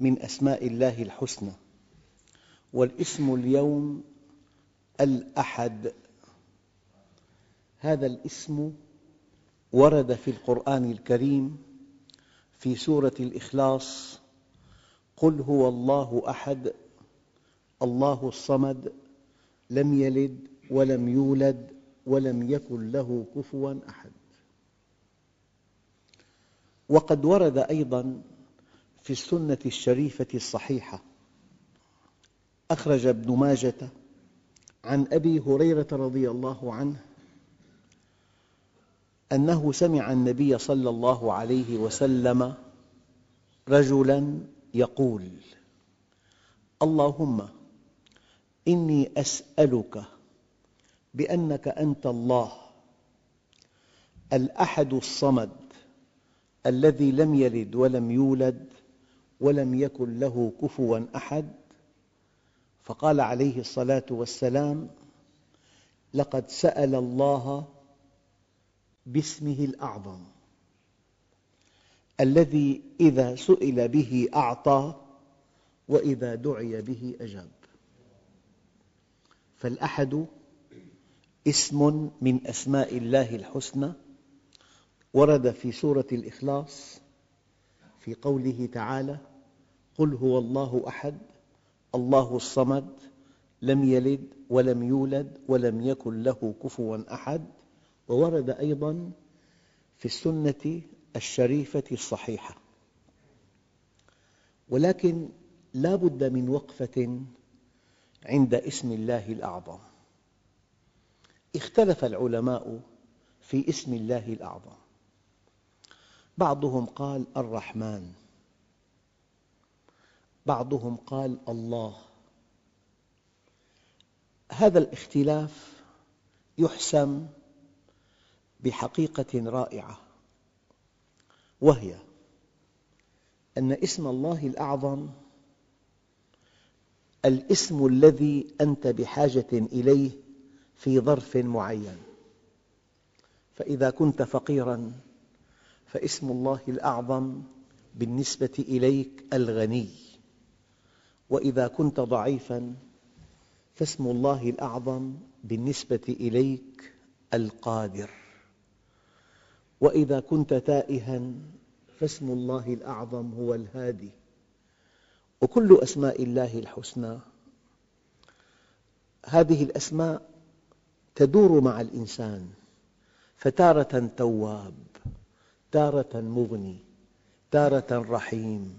من أسماء الله الحسنى والاسم اليوم الأحد. هذا الاسم ورد في القرآن الكريم في سورة الإخلاص قل هو الله أحد الله الصمد لم يلد ولم يولد ولم يكن له كفواً أحد. وقد ورد أيضاً في السنة الشريفة الصحيحة. أخرج ابن ماجة عن أبي هريرة رضي الله عنه أنه سمع النبي صلى الله عليه وسلم رجلاً يقول اللهم إني أسألك بأنك أنت الله الأحد الصمد الذي لم يلد ولم يولد ولم يكن له كفواً أحد فقال عليه الصلاة والسلام لقد سأل الله باسمه الأعظم الذي إذا سئل به أعطى وإذا دعي به أجاب. فالأحد اسم من أسماء الله الحسنى ورد في سورة الإخلاص في قوله تعالى قل هو الله أحد الله الصمد لم يلد ولم يولد ولم يكن له كفواً أحد. وورد أيضاً في السنة الشريفة الصحيحة. ولكن لا بد من وقفة عند اسم الله الأعظم. اختلف العلماء في اسم الله الأعظم. بعضهم قال الرحمن. بعضهم قال الله. هذا الاختلاف يحسم بحقيقة رائعة وهي أن اسم الله الأعظم الاسم الذي أنت بحاجة إليه في ظرف معين. فإذا كنت فقيراً فاسم الله الأعظم بالنسبة إليك الغني. وإذا كنت ضعيفاً فاسم الله الأعظم بالنسبة إليك القادر. وإذا كنت تائها فاسم الله الأعظم هو الهادي. وكل أسماء الله الحسنى. هذه الأسماء تدور مع الإنسان فتارة تواب تارة مغني تارة رحيم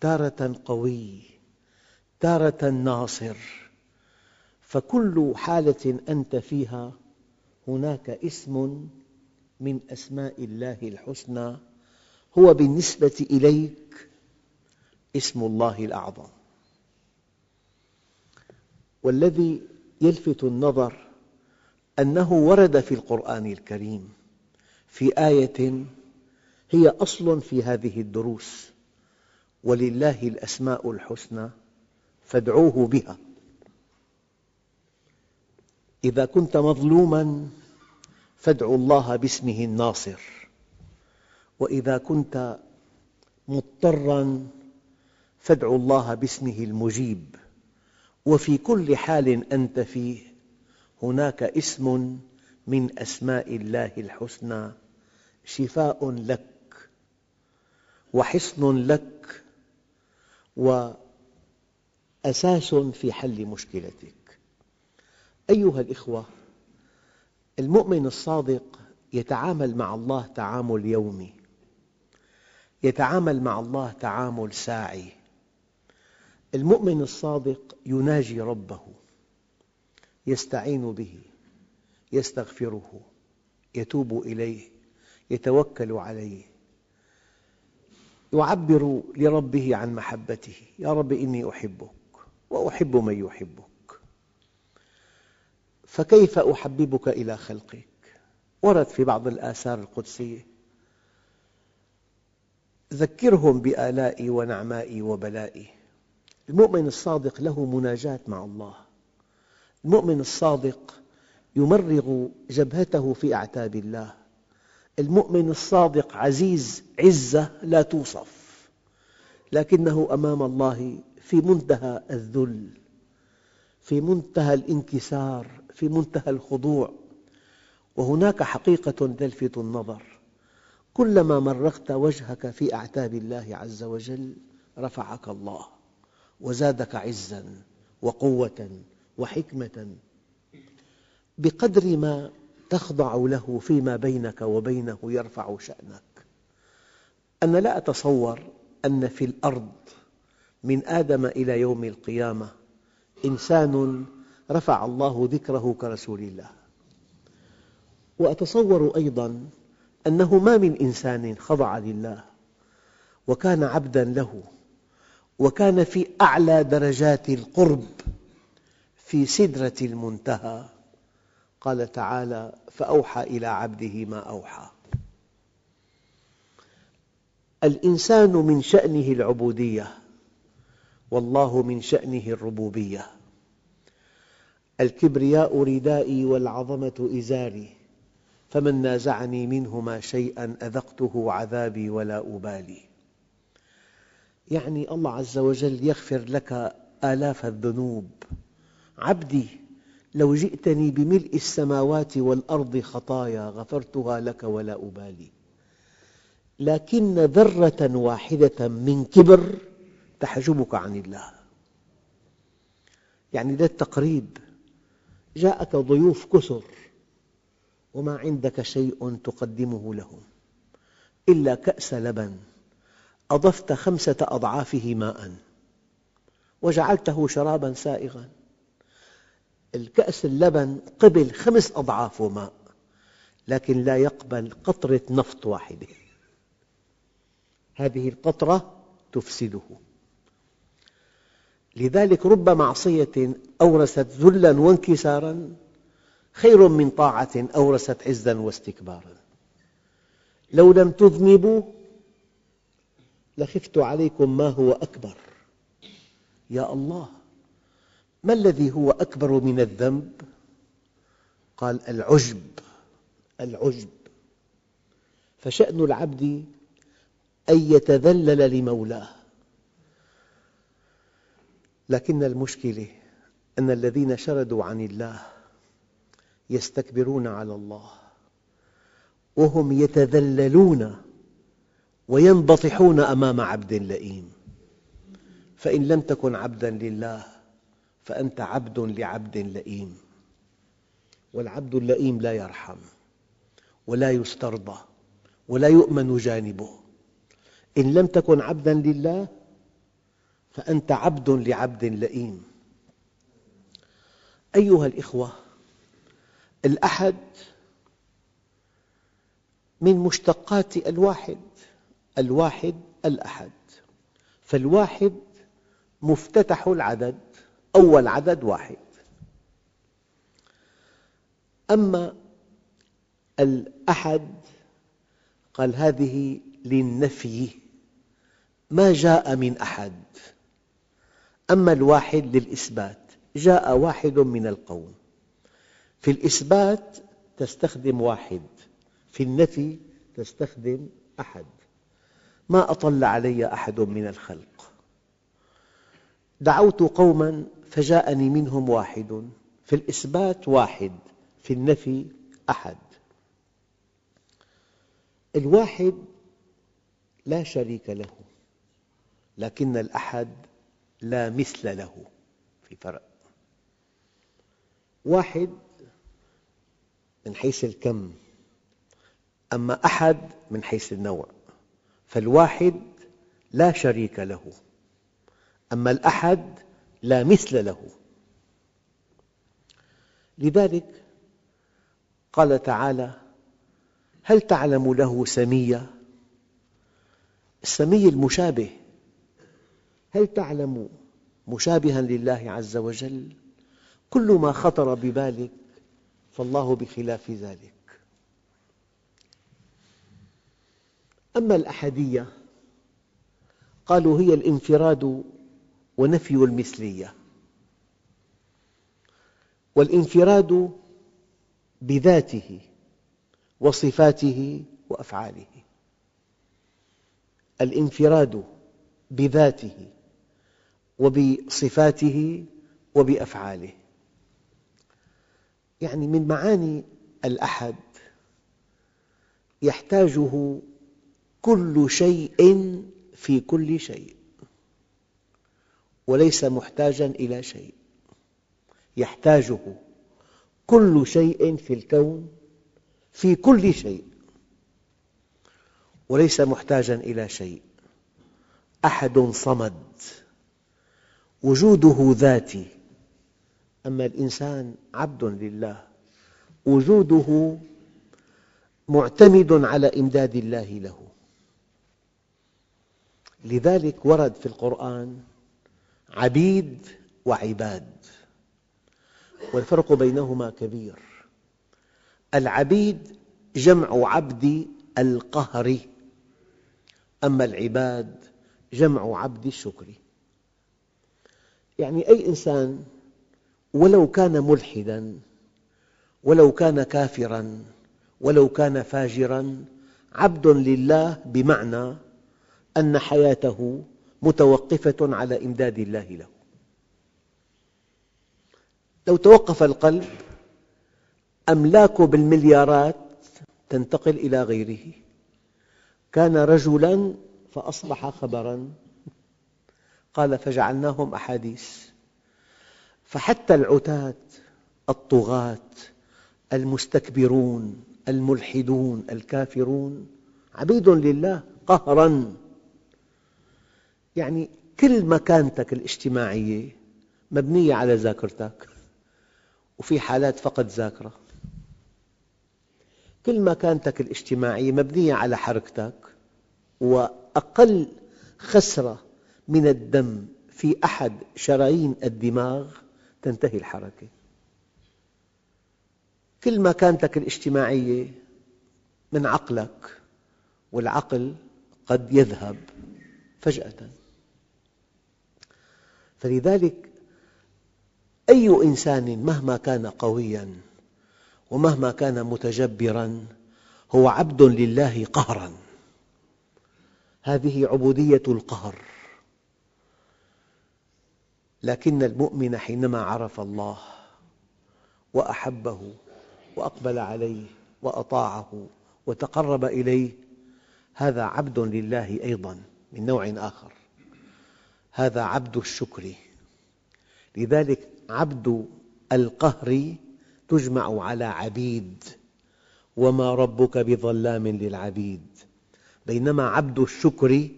تارة قوي. تارة ناصر. فكل حالة أنت فيها هناك اسم من أسماء الله الحسنى. هو بالنسبة إليك اسم الله الأعظم. والذي يلفت النظر أنه ورد في القرآن الكريم في آية هي أصل في هذه الدروس. ولله الأسماء الحسنى. فادعوه بها. إذا كنت مظلوماً فادع الله باسمه الناصر. وإذا كنت مضطراً فادع الله باسمه المجيب. وفي كل حال أنت فيه هناك اسم من أسماء الله الحسنى شفاء لك وحصن لك وأساس في حل مشكلتك. أيها الأخوة المؤمن الصادق يتعامل مع الله تعامل يومي يتعامل مع الله تعامل ساعي. المؤمن الصادق يناجي ربه يستعين به يستغفره يتوب إليه يتوكل عليه يعبر لربه عن محبته. يا رب إني أحبك. وأحب من يحبك. فكيف أحببك إلى خلقك؟ ورد في بعض الآثار القدسية. ذكرهم بآلائي ونعمائي وبلائي. المؤمن الصادق له مناجاة مع الله. المؤمن الصادق يمرغ جبهته في أعتاب الله. المؤمن الصادق عزيز عزة لا توصف. لكنه أمام الله في منتهى الذل في منتهى الانكسار في منتهى الخضوع. وهناك حقيقة تلفت النظر. كلما مرغت وجهك في أعتاب الله عز وجل رفعك الله وزادك عزا وقوة وحكمة. بقدر ما تخضع له فيما بينك وبينه يرفع شأنك. أنا لا أتصور أن في الأرض من آدم إلى يوم القيامة. إنسان رفع الله ذكره كرسول الله. وأتصور أيضا أنه ما من إنسان خضع لله وكان عبدا له وكان في أعلى درجات القرب في سدرة المنتهى. قال تعالى فأوحى إلى عبده ما أوحى. الإنسان من شأنه العبودية. والله من شأنه الربوبية. الكبرياء ردائي والعظمة إزاري فمن نازعني منهما شيئا أذقته عذابي ولا أبالي. يعني الله عز وجل يغفر لك آلاف الذنوب. عبدي لو جئتني بملء السماوات والأرض خطايا غفرتها لك ولا أبالي. لكن ذرة واحدة من كبر تحجبك عن الله. يعني ذا التقريب. جاءك ضيوف كثر وما عندك شيء تقدمه لهم إلا كأس لبن. أضفت خمسة أضعافه ماء وجعلته شرابا سائغا. الكأس اللبن قبل خمس أضعاف ماء لكن لا يقبل قطرة نفط واحدة. هذه القطرة تفسده. لذلك رب معصية أورثت ذلا وانكسارا خير من طاعة أورثت عزا واستكبارا. لو لم تذنبوا لخفت عليكم ما هو أكبر. يا الله ما الذي هو أكبر من الذنب؟ قال العجب العجب. فشأن العبد أن يتذلل لمولاه. لكن المشكلة أن الذين شردوا عن الله يستكبرون على الله وهم يتذللون وينبطحون أمام عبد لئيم. فإن لم تكن عبدا لله فأنت عبد لعبد لئيم. والعبد اللئيم لا يرحم ولا يسترضى ولا يؤمن جانبه. إن لم تكن عبدا لله فأنت عبد لعبد لئيم. أيها الأخوة الأحد من مشتقات الواحد الواحد الأحد. فالواحد مفتتح العدد أول عدد واحد. أما الأحد قال هذه للنفي ما جاء من أحد. أما الواحد للإثبات جاء واحد من القوم. في الإثبات تستخدم واحد في النفي تستخدم أحد. ما أطل علي أحد من الخلق. دعوت قوما فجاءني منهم واحد في الإثبات واحد في النفي أحد. الواحد لا شريك له لكن الأحد لا مثل له في فرق. واحد من حيث الكم أما أحد من حيث النوع فالواحد لا شريك له أما الأحد لا مثل له. لذلك قال تعالى هل تعلم له سميا السمي المشابه هل تعلم مشابها لله عز وجل؟ كل ما خطر ببالك فالله بخلاف ذلك. أما الأحدية قالوا هي الانفراد ونفي المثلية. والانفراد بذاته وصفاته وأفعاله. الانفراد بذاته وبصفاته وبأفعاله. يعني من معاني الأحد يحتاجه كل شيء في كل شيء وليس محتاجا إلى شيء. يحتاجه كل شيء في الكون في كل شيء وليس محتاجا إلى شيء. أحد صمد. وجوده ذاتي. أما الإنسان عبد لله وجوده معتمد على إمداد الله له. لذلك ورد في القرآن عبيد وعباد والفرق بينهما كبير. العبيد جمع عبد القهر أما العباد جمع عبد الشكر. يعني أي إنسان ولو كان ملحداً ولو كان كافراً ولو كان فاجراً عبد لله بمعنى أن حياته متوقفة على إمداد الله له. لو توقف القلب أملاكه بالمليارات تنتقل إلى غيره. كان رجلاً فأصبح خبراً. قال فجعلناهم أحاديث. فحتى العتاة الطغاة المستكبرون الملحدون الكافرون عبيد لله قهراً. يعني كل مكانتك الاجتماعية مبنية على ذاكرتك وفي حالات فقد ذاكرة. كل مكانتك الاجتماعية مبنية على حركتك وأقل خسرة من الدم في أحد شرايين الدماغ تنتهي الحركة. كل مكانتك الاجتماعية من عقلك والعقل قد يذهب فجأة. فلذلك أي إنسان مهما كان قوياً ومهما كان متجبراً هو عبد لله قهراً. هذه عبودية القهر. لكن المؤمن حينما عرف الله وأحبه وأقبل عليه وأطاعه وتقرب إليه هذا عبد لله أيضاً من نوع آخر. هذا عبد الشكر. لذلك عبد القهر تجمع على عبيد وما ربك بظلام للعبيد. بينما عبد الشكر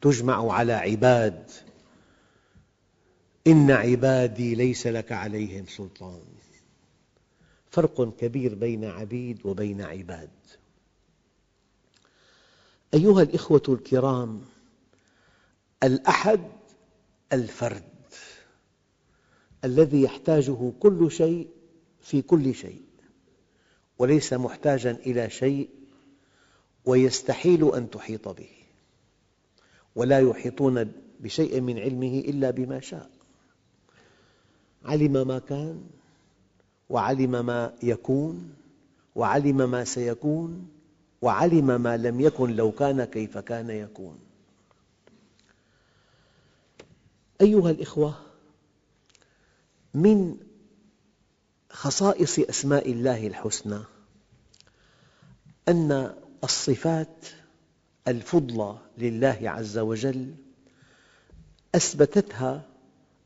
تجمع على عباد. إن عبادي ليس لك عليهم سلطان. فرق كبير بين عبيد وبين عباد. أيها الأخوة الكرام الأحد الفرد الذي يحتاجه كل شيء في كل شيء وليس محتاجا إلى شيء ويستحيل أن تحيط به ولا يحيطون بشيء من علمه إلا بما شاء. علم ما كان وعلم ما يكون وعلم ما سيكون وعلم ما لم يكن لو كان كيف كان يكون. أيها الأخوة من خصائص أسماء الله الحسنى أن الصفات الفضلى لله عز وجل أثبتتها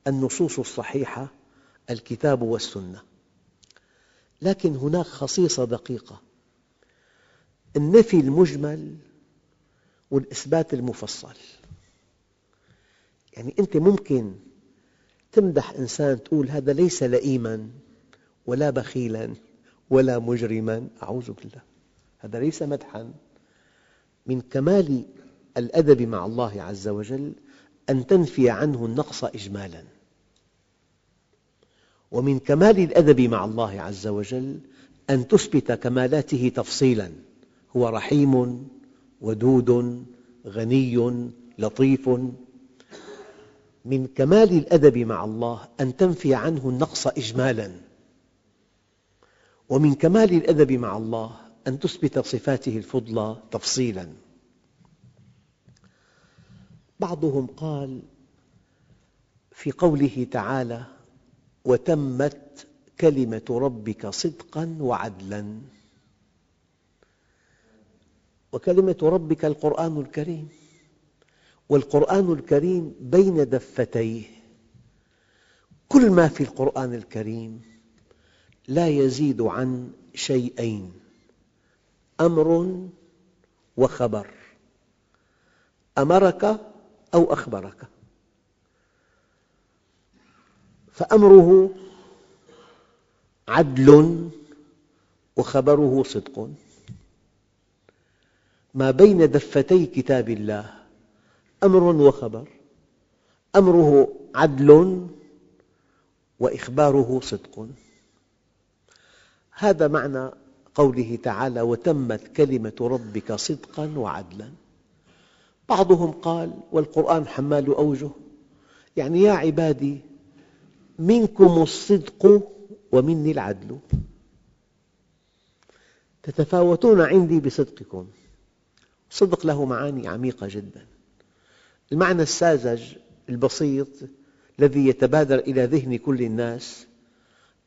النصوص الصحيحة الكتاب والسنة. لكن هناك خصيصة دقيقة. النفي المجمل والإثبات المفصل. يعني أنت ممكن تمدح إنسان تقول هذا ليس لئيما ولا بخيلا ولا مجرما. أعوذ بالله. هذا ليس مدحا. من كمال الأدب مع الله عز وجل أن تنفي عنه النقص إجمالاً. ومن كمال الأدب مع الله عز وجل أن تثبت كمالاته تفصيلاً. هو رحيم ودود غني لطيف. من كمال الأدب مع الله أن تنفي عنه النقص إجمالاً. ومن كمال الأدب مع الله أن تثبت صفاته الفضلى تفصيلاً. بعضهم قال في قوله تعالى وتمت كلمة ربك صدقاً وعدلاً. وكلمة ربك القرآن الكريم. والقرآن الكريم بين دفتيه. كل ما في القرآن الكريم لا يزيد عن شيئين أمر وخبر. أمرك أو أخبرك. فأمره عدل وخبره صدق. ما بين دفتي كتاب الله أمر وخبر. أمره عدل وإخباره صدق. هذا معنى قوله تعالى وتمت كلمة ربك صدقا وعدلا بعضهم قال والقرآن حمال أوجه يعني يا عبادي منكم الصدق ومني العدل. تتفاوتون عندي بصدقكم. الصدق له معاني عميقة جدا. المعنى الساذج البسيط الذي يتبادر إلى ذهن كل الناس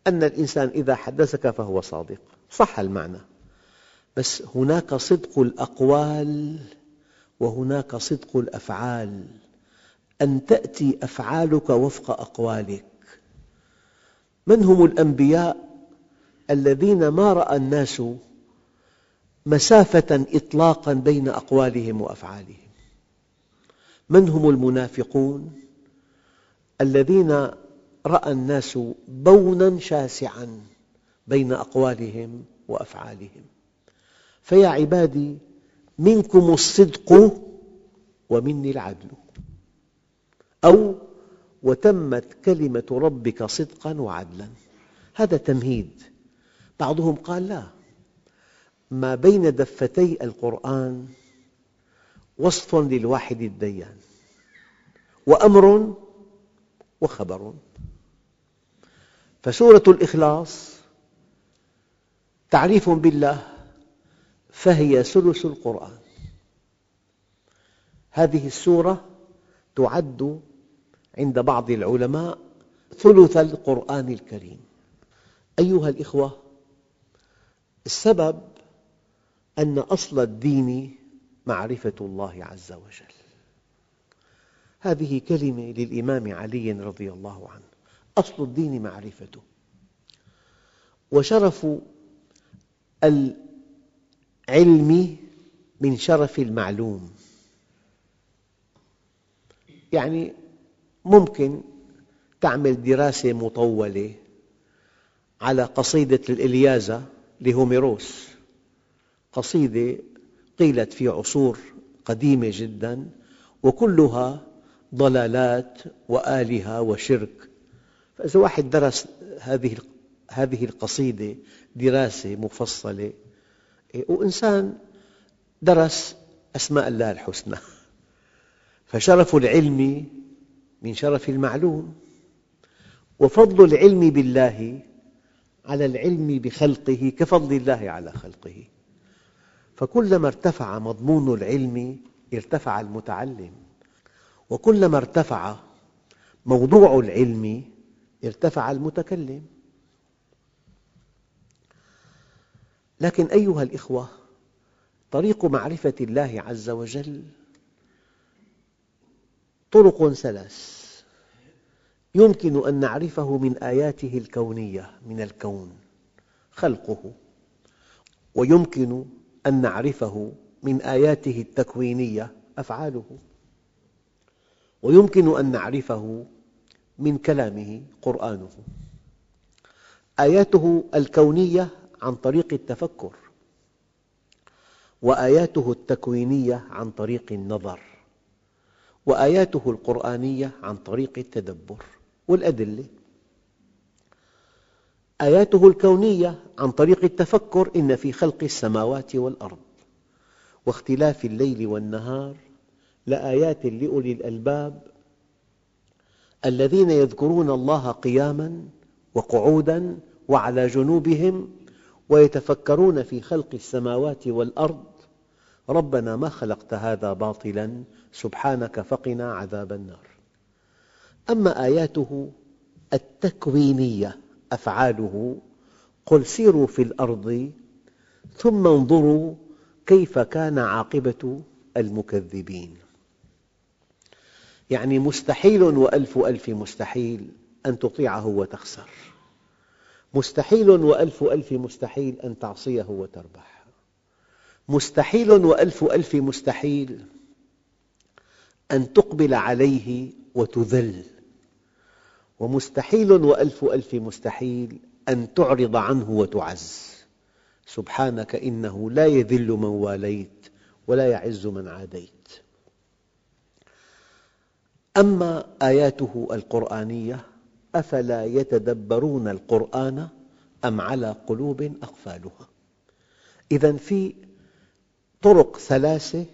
أن الإنسان إذا حدثك فهو صادق. صح المعنى. بس هناك صدق الأقوال وهناك صدق الأفعال. أن تأتي أفعالك وفق أقوالك. من هم الأنبياء الذين ما رأى الناس مسافة إطلاقا بين أقوالهم وأفعالهم؟ من هم المنافقون الذين رأى الناس بونا شاسعا بين أقوالهم وأفعالهم؟ فيا عبادي منكم الصدق ومني العدل. أو وتمت كلمة ربك صدقا وعدلا. هذا تمهيد. بعضهم قال لا. ما بين دفتي القرآن وصف للواحد الديان وأمر وخبر. فسورة الإخلاص تعريف بالله فهي ثلث القرآن. هذه السورة تعد عند بعض العلماء ثلث القرآن الكريم. أيها الأخوة السبب أن أصل الدين معرفة الله عز وجل. هذه كلمة للإمام علي رضي الله عنه. أصل الدين معرفته. وشرف العلم من شرف المعلوم. يعني ممكن تعمل دراسة مطولة على قصيدة الإلياذة لهوميروس. قصيدة قيلت في عصور قديمة جدا وكلها ضلالات وآلهة وشرك. فإذا واحد درس هذه هذه القصيدة دراسة مفصلة وإنسان درس أسماء الله الحسنى. فشرف العلم من شرف المعلوم. وفضل العلم بالله على العلم بخلقه كفضل الله على خلقه. فكلما ارتفع مضمون العلم ارتفع المتعلم. وكلما ارتفع موضوع العلم ارتفع المتكلم. لكن أيها الأخوة طريق معرفة الله عز وجل طرق ثلاث. يمكن أن نعرفه من آياته الكونية من الكون خلقه. ويمكن أن نعرفه من آياته التكوينية أفعاله. ويمكن أن نعرفه من كلامه قرآنه. آياته الكونية عن طريق التفكر. وآياته التكوينية عن طريق النظر. وآياته القرآنية عن طريق التدبر والأدلة. آياته الكونية عن طريق التفكر إن في خلق السماوات والأرض واختلاف الليل والنهار لآيات لأولي الألباب الذين يذكرون الله قياماً وقعوداً وعلى جنوبهم ويتفكرون في خلق السماوات والأرض ربنا ما خلقت هذا باطلاً سبحانك فقنا عذاب النار. أما آياته التكوينية أفعاله قل سيروا في الأرض ثم انظروا كيف كان عاقبة المكذبين. يعني مستحيل وألف ألف مستحيل أن تطيعه وتخسر. مستحيل وألف ألف مستحيل أن تعصيه وتربح. مستحيل وألف ألف مستحيل أن تقبل عليه وتذل. ومستحيل وألف ألف مستحيل أن تعرض عنه وتعز. سبحانك إنه لا يذل من واليت ولا يعز من عاديت. أما آياته القرآنية أفلا يتدبرون القرآن أم على قلوب أقفالها؟ إذا في طرق ثلاثة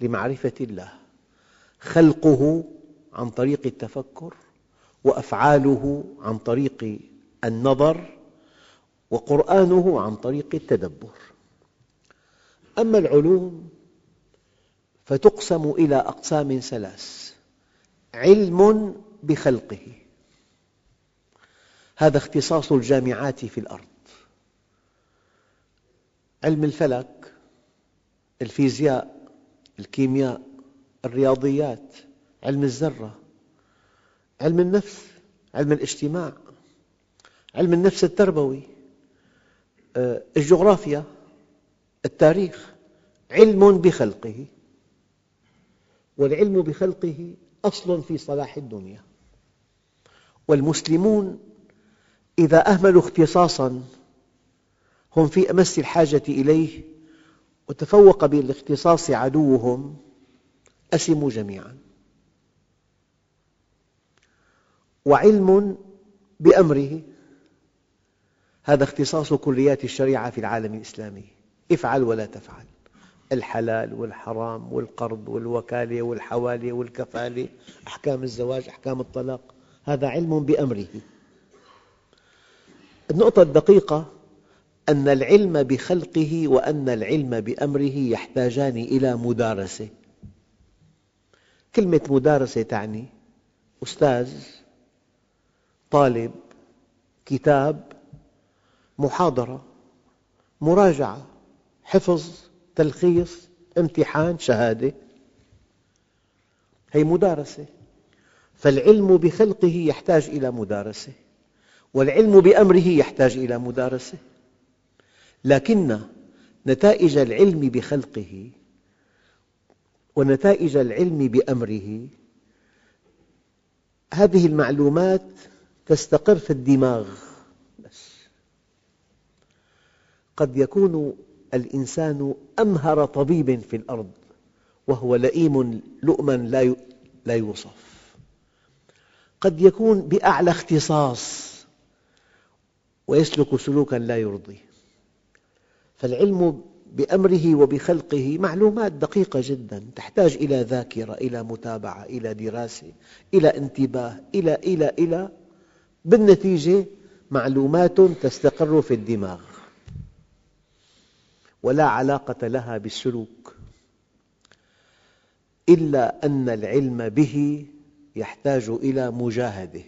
لمعرفة الله. خلقه عن طريق التفكر وأفعاله عن طريق النظر وقرآنه عن طريق التدبر. أما العلوم فتقسم إلى أقسام ثلاث علم بخلقه. هذا اختصاص الجامعات في الأرض. علم الفلك الفيزياء الكيمياء الرياضيات علم الذرة علم النفس علم الاجتماع علم النفس التربوي آه، الجغرافيا التاريخ علم بخلقه. والعلم بخلقه أصل في صلاح الدنيا. والمسلمون إذا أهملوا اختصاصاً هم في أمس الحاجة إليه وتفوق بالاختصاص عدوهم أسموا جميعاً. وعلم بأمره هذا اختصاص كليات الشريعة في العالم الإسلامي. افعل ولا تفعل. الحلال والحرام والقرض والوكالة والحوالة والكفالة أحكام الزواج أحكام الطلاق هذا علم بأمره. النقطة الدقيقة أن العلم بخلقه وأن العلم بأمره يحتاجان إلى مدارسة. كلمة مدارسة تعني أستاذ طالب كتاب محاضرة مراجعة حفظ تلخيص امتحان شهادة. هي مدارسة. فالعلم بخلقه يحتاج إلى مدارسة والعلم بأمره يحتاج إلى مدارسة. لكن نتائج العلم بخلقه ونتائج العلم بأمره. هذه المعلومات تستقر في الدماغ. بس. قد يكون الإنسان أمهر طبيب في الأرض وهو لئيم لؤما لا يوصف. قد يكون بأعلى اختصاص ويسلك سلوكا لا يرضي فالعلم بأمره وبخلقه معلومات دقيقة جدا تحتاج إلى ذاكرة إلى متابعة إلى دراسة إلى انتباه إلى إلى إلى. بالنتيجة معلومات تستقر في الدماغ. ولا علاقة لها بالسلوك. إلا أن العلم به يحتاج إلى مجاهدة.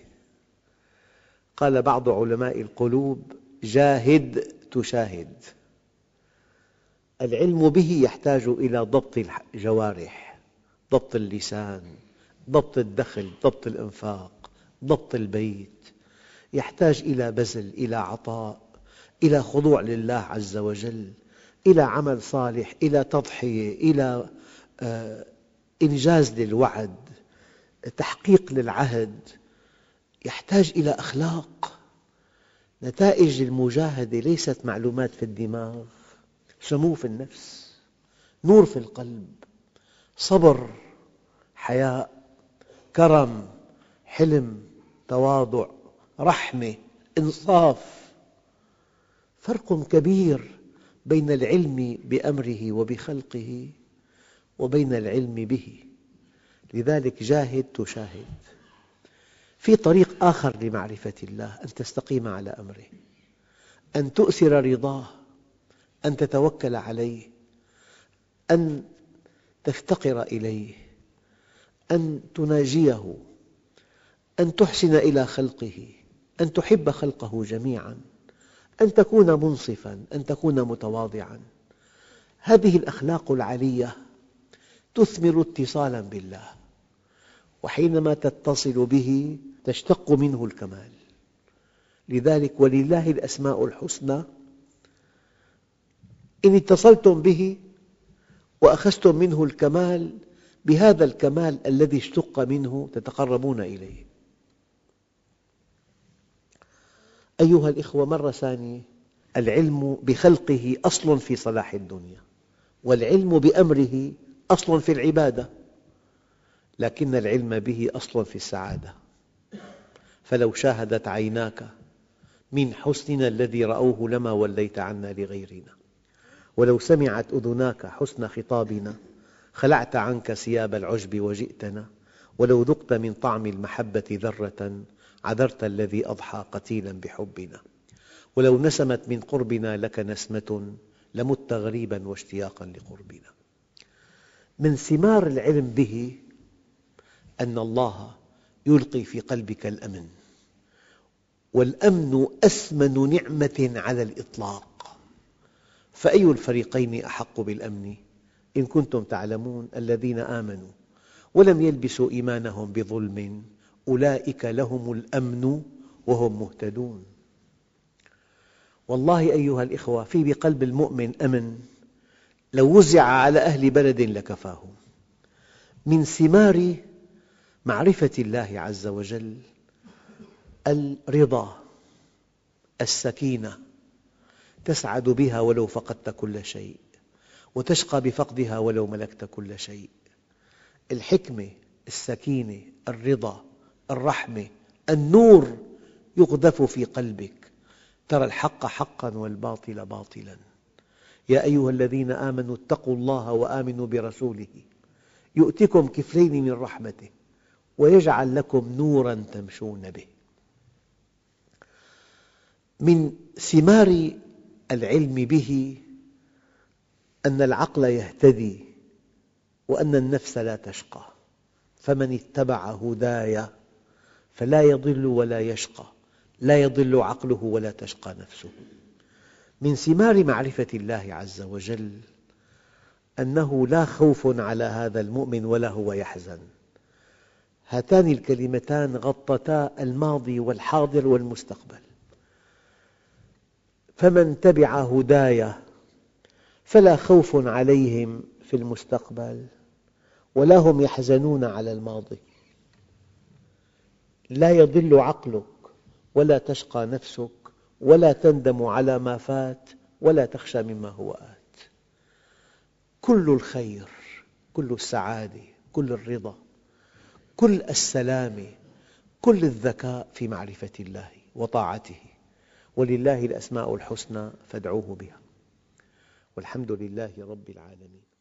قال بعض علماء القلوب جاهد تشاهد. العلم به يحتاج إلى ضبط الجوارح ضبط اللسان ضبط الدخل ضبط الإنفاق ضبط البيت. يحتاج إلى بذل إلى عطاء إلى خضوع لله عز وجل إلى عمل صالح إلى تضحية إلى آه، إنجاز للوعد تحقيق للعهد. يحتاج إلى أخلاق. نتائج المجاهدة ليست معلومات في الدماغ. سمو في النفس نور في القلب صبر حياء كرم حلم تواضع رحمة إنصاف. فرق كبير بين العلم بأمره وبخلقه وبين العلم به. لذلك جاهد تشاهد. في طريق آخر لمعرفة الله أن تستقيم على أمره أن تؤثر رضاه. أن تتوكل عليه أن تفتقر إليه أن تناجيه أن تحسن إلى خلقه أن تحب خلقه جميعاً أن تكون منصفاً أن تكون متواضعاً. هذه الأخلاق العالية تثمر اتصالاً بالله وحينما تتصل به تشتق منه الكمال. لذلك ولله الأسماء الحسنى إن اتصلتم به وأخذتم منه الكمال بهذا الكمال الذي اشتق منه تتقربون إليه. أيها الأخوة مرة ثانية العلم بخلقه أصل في صلاح الدنيا والعلم بأمره أصل في العبادة لكن العلم به أصل في السعادة. فلو شاهدت عيناك من حسننا الذي رأوه لما وليت عنا لغيرنا. ولو سمعت أذناك حسن خطابنا خلعت عنك ثياب العجب وجئتنا. ولو ذقت من طعم المحبة ذرة عذرت الذي أضحى قتيلا بحبنا. ولو نسمت من قربنا لك نسمة لمت غريبا واشتياقا لقربنا. من ثمار العلم به أن الله يلقي في قلبك الأمن. والأمن أثمن نعمة على الإطلاق. فأي الفريقين أحق بالأمن؟ إن كنتم تعلمون الذين آمنوا ولم يلبسوا إيمانهم بظلم أولئك لهم الأمن وهم مهتدون. والله أيها الأخوة في بقلب المؤمن أمن. لو وزع على أهل بلد لكفاهم. من ثمار معرفة الله عز وجل الرضا السكينة. تسعد بها ولو فقدت كل شيء وتشقى بفقدها ولو ملكت كل شيء. الحكمة السكينة الرضا الرحمة النور يقذف في قلبك. ترى الحق حقا والباطل باطلا. يا أيها الذين آمنوا اتقوا الله وآمنوا برسوله. يؤتكم كفلين من رحمته ويجعل لكم نورا تمشون به. من ثمار العلم به أن العقل يهتدي وأن النفس لا تشقى. فمن اتبع هداي فلا يضل ولا يشقى. لا يضل عقله ولا تشقى نفسه. من ثمار معرفة الله عز وجل أنه لا خوف على هذا المؤمن ولا هو يحزن. هاتان الكلمتان غطتا الماضي والحاضر والمستقبل. فمن تبع هداي فلا خوف عليهم في المستقبل ولا هم يحزنون على الماضي. لا يضل عقلك ولا تشقى نفسك ولا تندم على ما فات ولا تخشى مما هو آت. كل الخير كل السعادة كل الرضا كل السلام كل الذكاء في معرفة الله وطاعته. ولله الأسماء الحسنى فادعوه بها. والحمد لله رب العالمين.